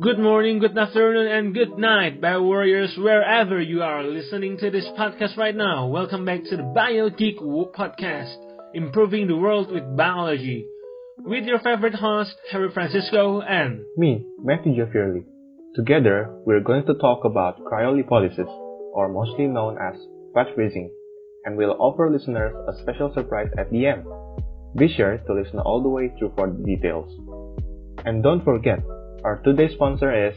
Good morning, good afternoon, and good night, Bio Warriors, wherever you are listening to this podcast right now. Welcome back to the Bio Geek Podcast, improving the world with biology. With your favorite host, Harry Francisco, and me, Matthew Jafferly. Together, we're going to talk about cryolipolysis, or mostly known as fat freezing, and we'll offer listeners a special surprise at the end. Be sure to listen all the way through for the details. And don't forget, our today's sponsor is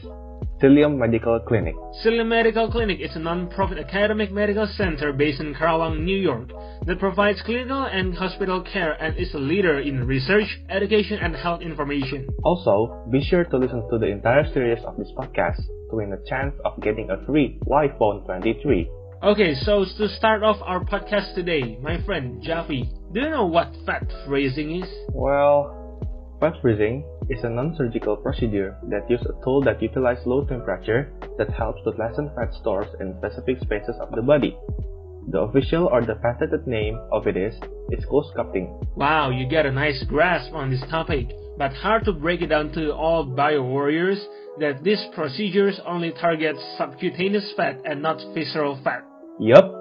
Cilium Medical Clinic. Cilium Medical Clinic is a non-profit academic medical center based in Karawang, New York, that provides clinical and hospital care and is a leader in research, education, and health information. Also, be sure to listen to the entire series of this podcast to win a chance of getting a free iPhone 23. Okay, so to start off our podcast today, my friend Jaffe, do you know what fat freezing is? Well, fat freezing is a non-surgical procedure that uses a tool that utilizes low temperature that helps to lessen fat stores in specific spaces of the body. The official or the patented name of it is, is cool sculpting. Wow, you get a nice grasp on this topic, but hard to break it down to all bio warriors that these procedures only target subcutaneous fat and not visceral fat. Yup,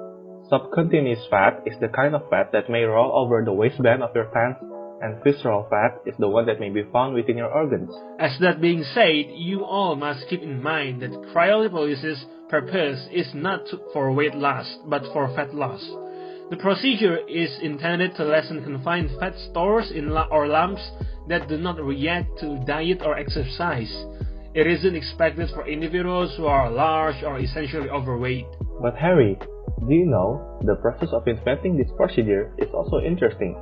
subcutaneous fat is the kind of fat that may roll over the waistband of your pants and visceral fat is the one that may be found within your organs. As that being said, you all must keep in mind that cryolipolysis purpose is not for weight loss, but for fat loss. The procedure is intended to lessen confined fat stores in or lumps that do not react to diet or exercise. It isn't expected for individuals who are large or essentially overweight. But Harry, do you know the process of inventing this procedure is also interesting?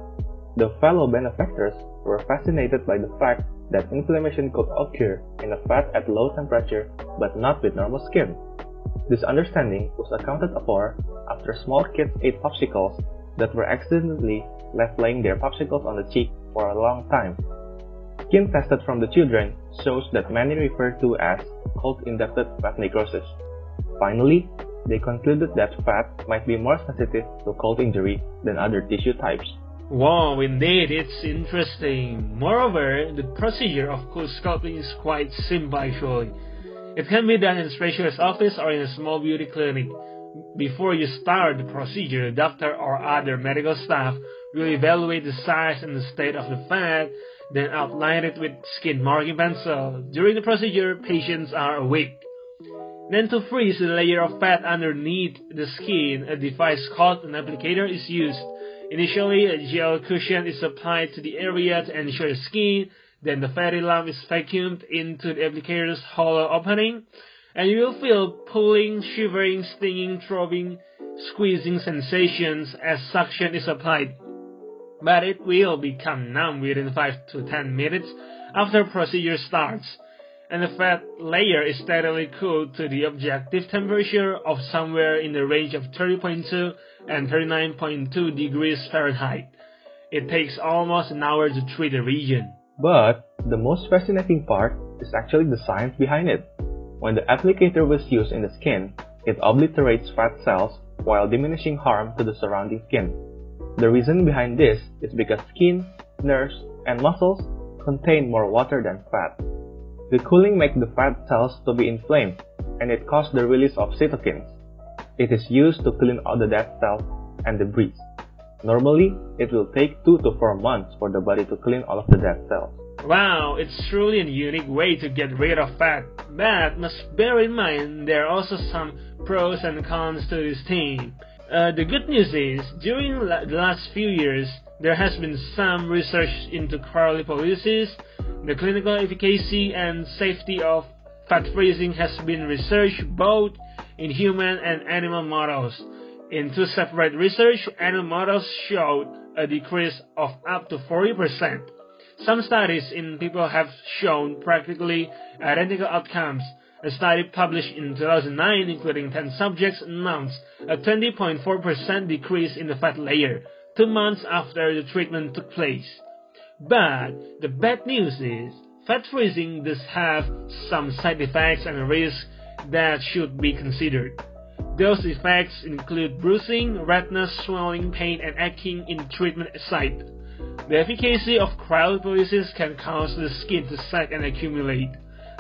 The fellow benefactors were fascinated by the fact that inflammation could occur in a fat at low temperature but not with normal skin. This understanding was accounted for after small kids ate popsicles that were accidentally left laying their popsicles on the cheek for a long time. Skin tested from the children shows that many refer to as cold-induced fat necrosis. Finally, they concluded that fat might be more sensitive to cold injury than other tissue types. Wow, indeed, it's interesting. Moreover, the procedure of cold sculpting is quite simple actually. It can be done in a specialist office or in a small beauty clinic. Before you start the procedure, the doctor or other medical staff will evaluate the size and the state of the fat, then outline it with skin marking pencil. During the procedure, patients are awake. Then to freeze the layer of fat underneath the skin, a device called an applicator is used. Initially, a gel cushion is applied to the area to ensure the skin, then the fatty lump is vacuumed into the applicator's hollow opening, and you will feel pulling, shivering, stinging, throbbing, squeezing sensations as suction is applied. But it will become numb within 5 to 10 minutes after procedure starts, and the fat layer is steadily cooled to the objective temperature of somewhere in the range of 30.2 and 39.2 degrees Fahrenheit. It takes almost an hour to treat the region. But the most fascinating part is actually the science behind it. When the applicator was used in the skin, it obliterates fat cells while diminishing harm to the surrounding skin. The reason behind this is because skin, nerves, and muscles contain more water than fat. The cooling makes the fat cells to be inflamed, and it causes the release of cytokines. It is used to clean out the dead cells and debris. Normally, it will take 2 to 4 months for the body to clean all of the dead cells. Wow, it's truly a unique way to get rid of fat, but must bear in mind there are also some pros and cons to this thing. Uh, the good news is, during la- the last few years, there has been some research into cryolipolysis, the clinical efficacy and safety of fat freezing has been researched both in human and animal models. In two separate research, animal models showed a decrease of up to 40%. Some studies in people have shown practically identical outcomes. A study published in 2009, including 10 subjects, announced a 20.4% decrease in the fat layer two months after the treatment took place. But the bad news is, fat freezing does have some side effects and risks that should be considered. Those effects include bruising, redness, swelling, pain, and aching in the treatment site. The efficacy of cryolipolysis can cause the skin to sag and accumulate.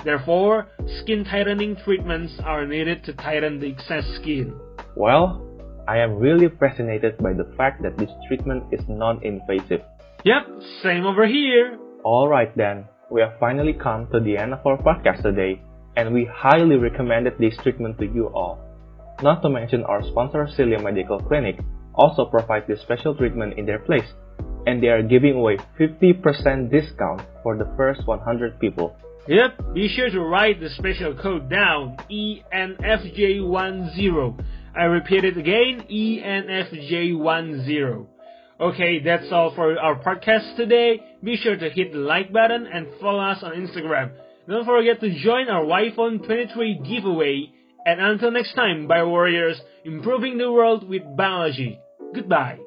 Therefore, skin tightening treatments are needed to tighten the excess skin. Well, I am really fascinated by the fact that this treatment is non-invasive. Yep, same over here. Alright then, we have finally come to the end of our podcast today, and we highly recommended this treatment to you all. Not to mention our sponsor Celia Medical Clinic also provides this special treatment in their place, and they are giving away 50% discount for the first 100 people. Yep, be sure to write the special code down, ENFJ10. I repeat it again, ENFJ10. Okay, that's all for our podcast today. Be sure to hit the like button and follow us on Instagram. Don't forget to join our iPhone 23 giveaway. And until next time, Bio Warriors, improving the world with biology. Goodbye.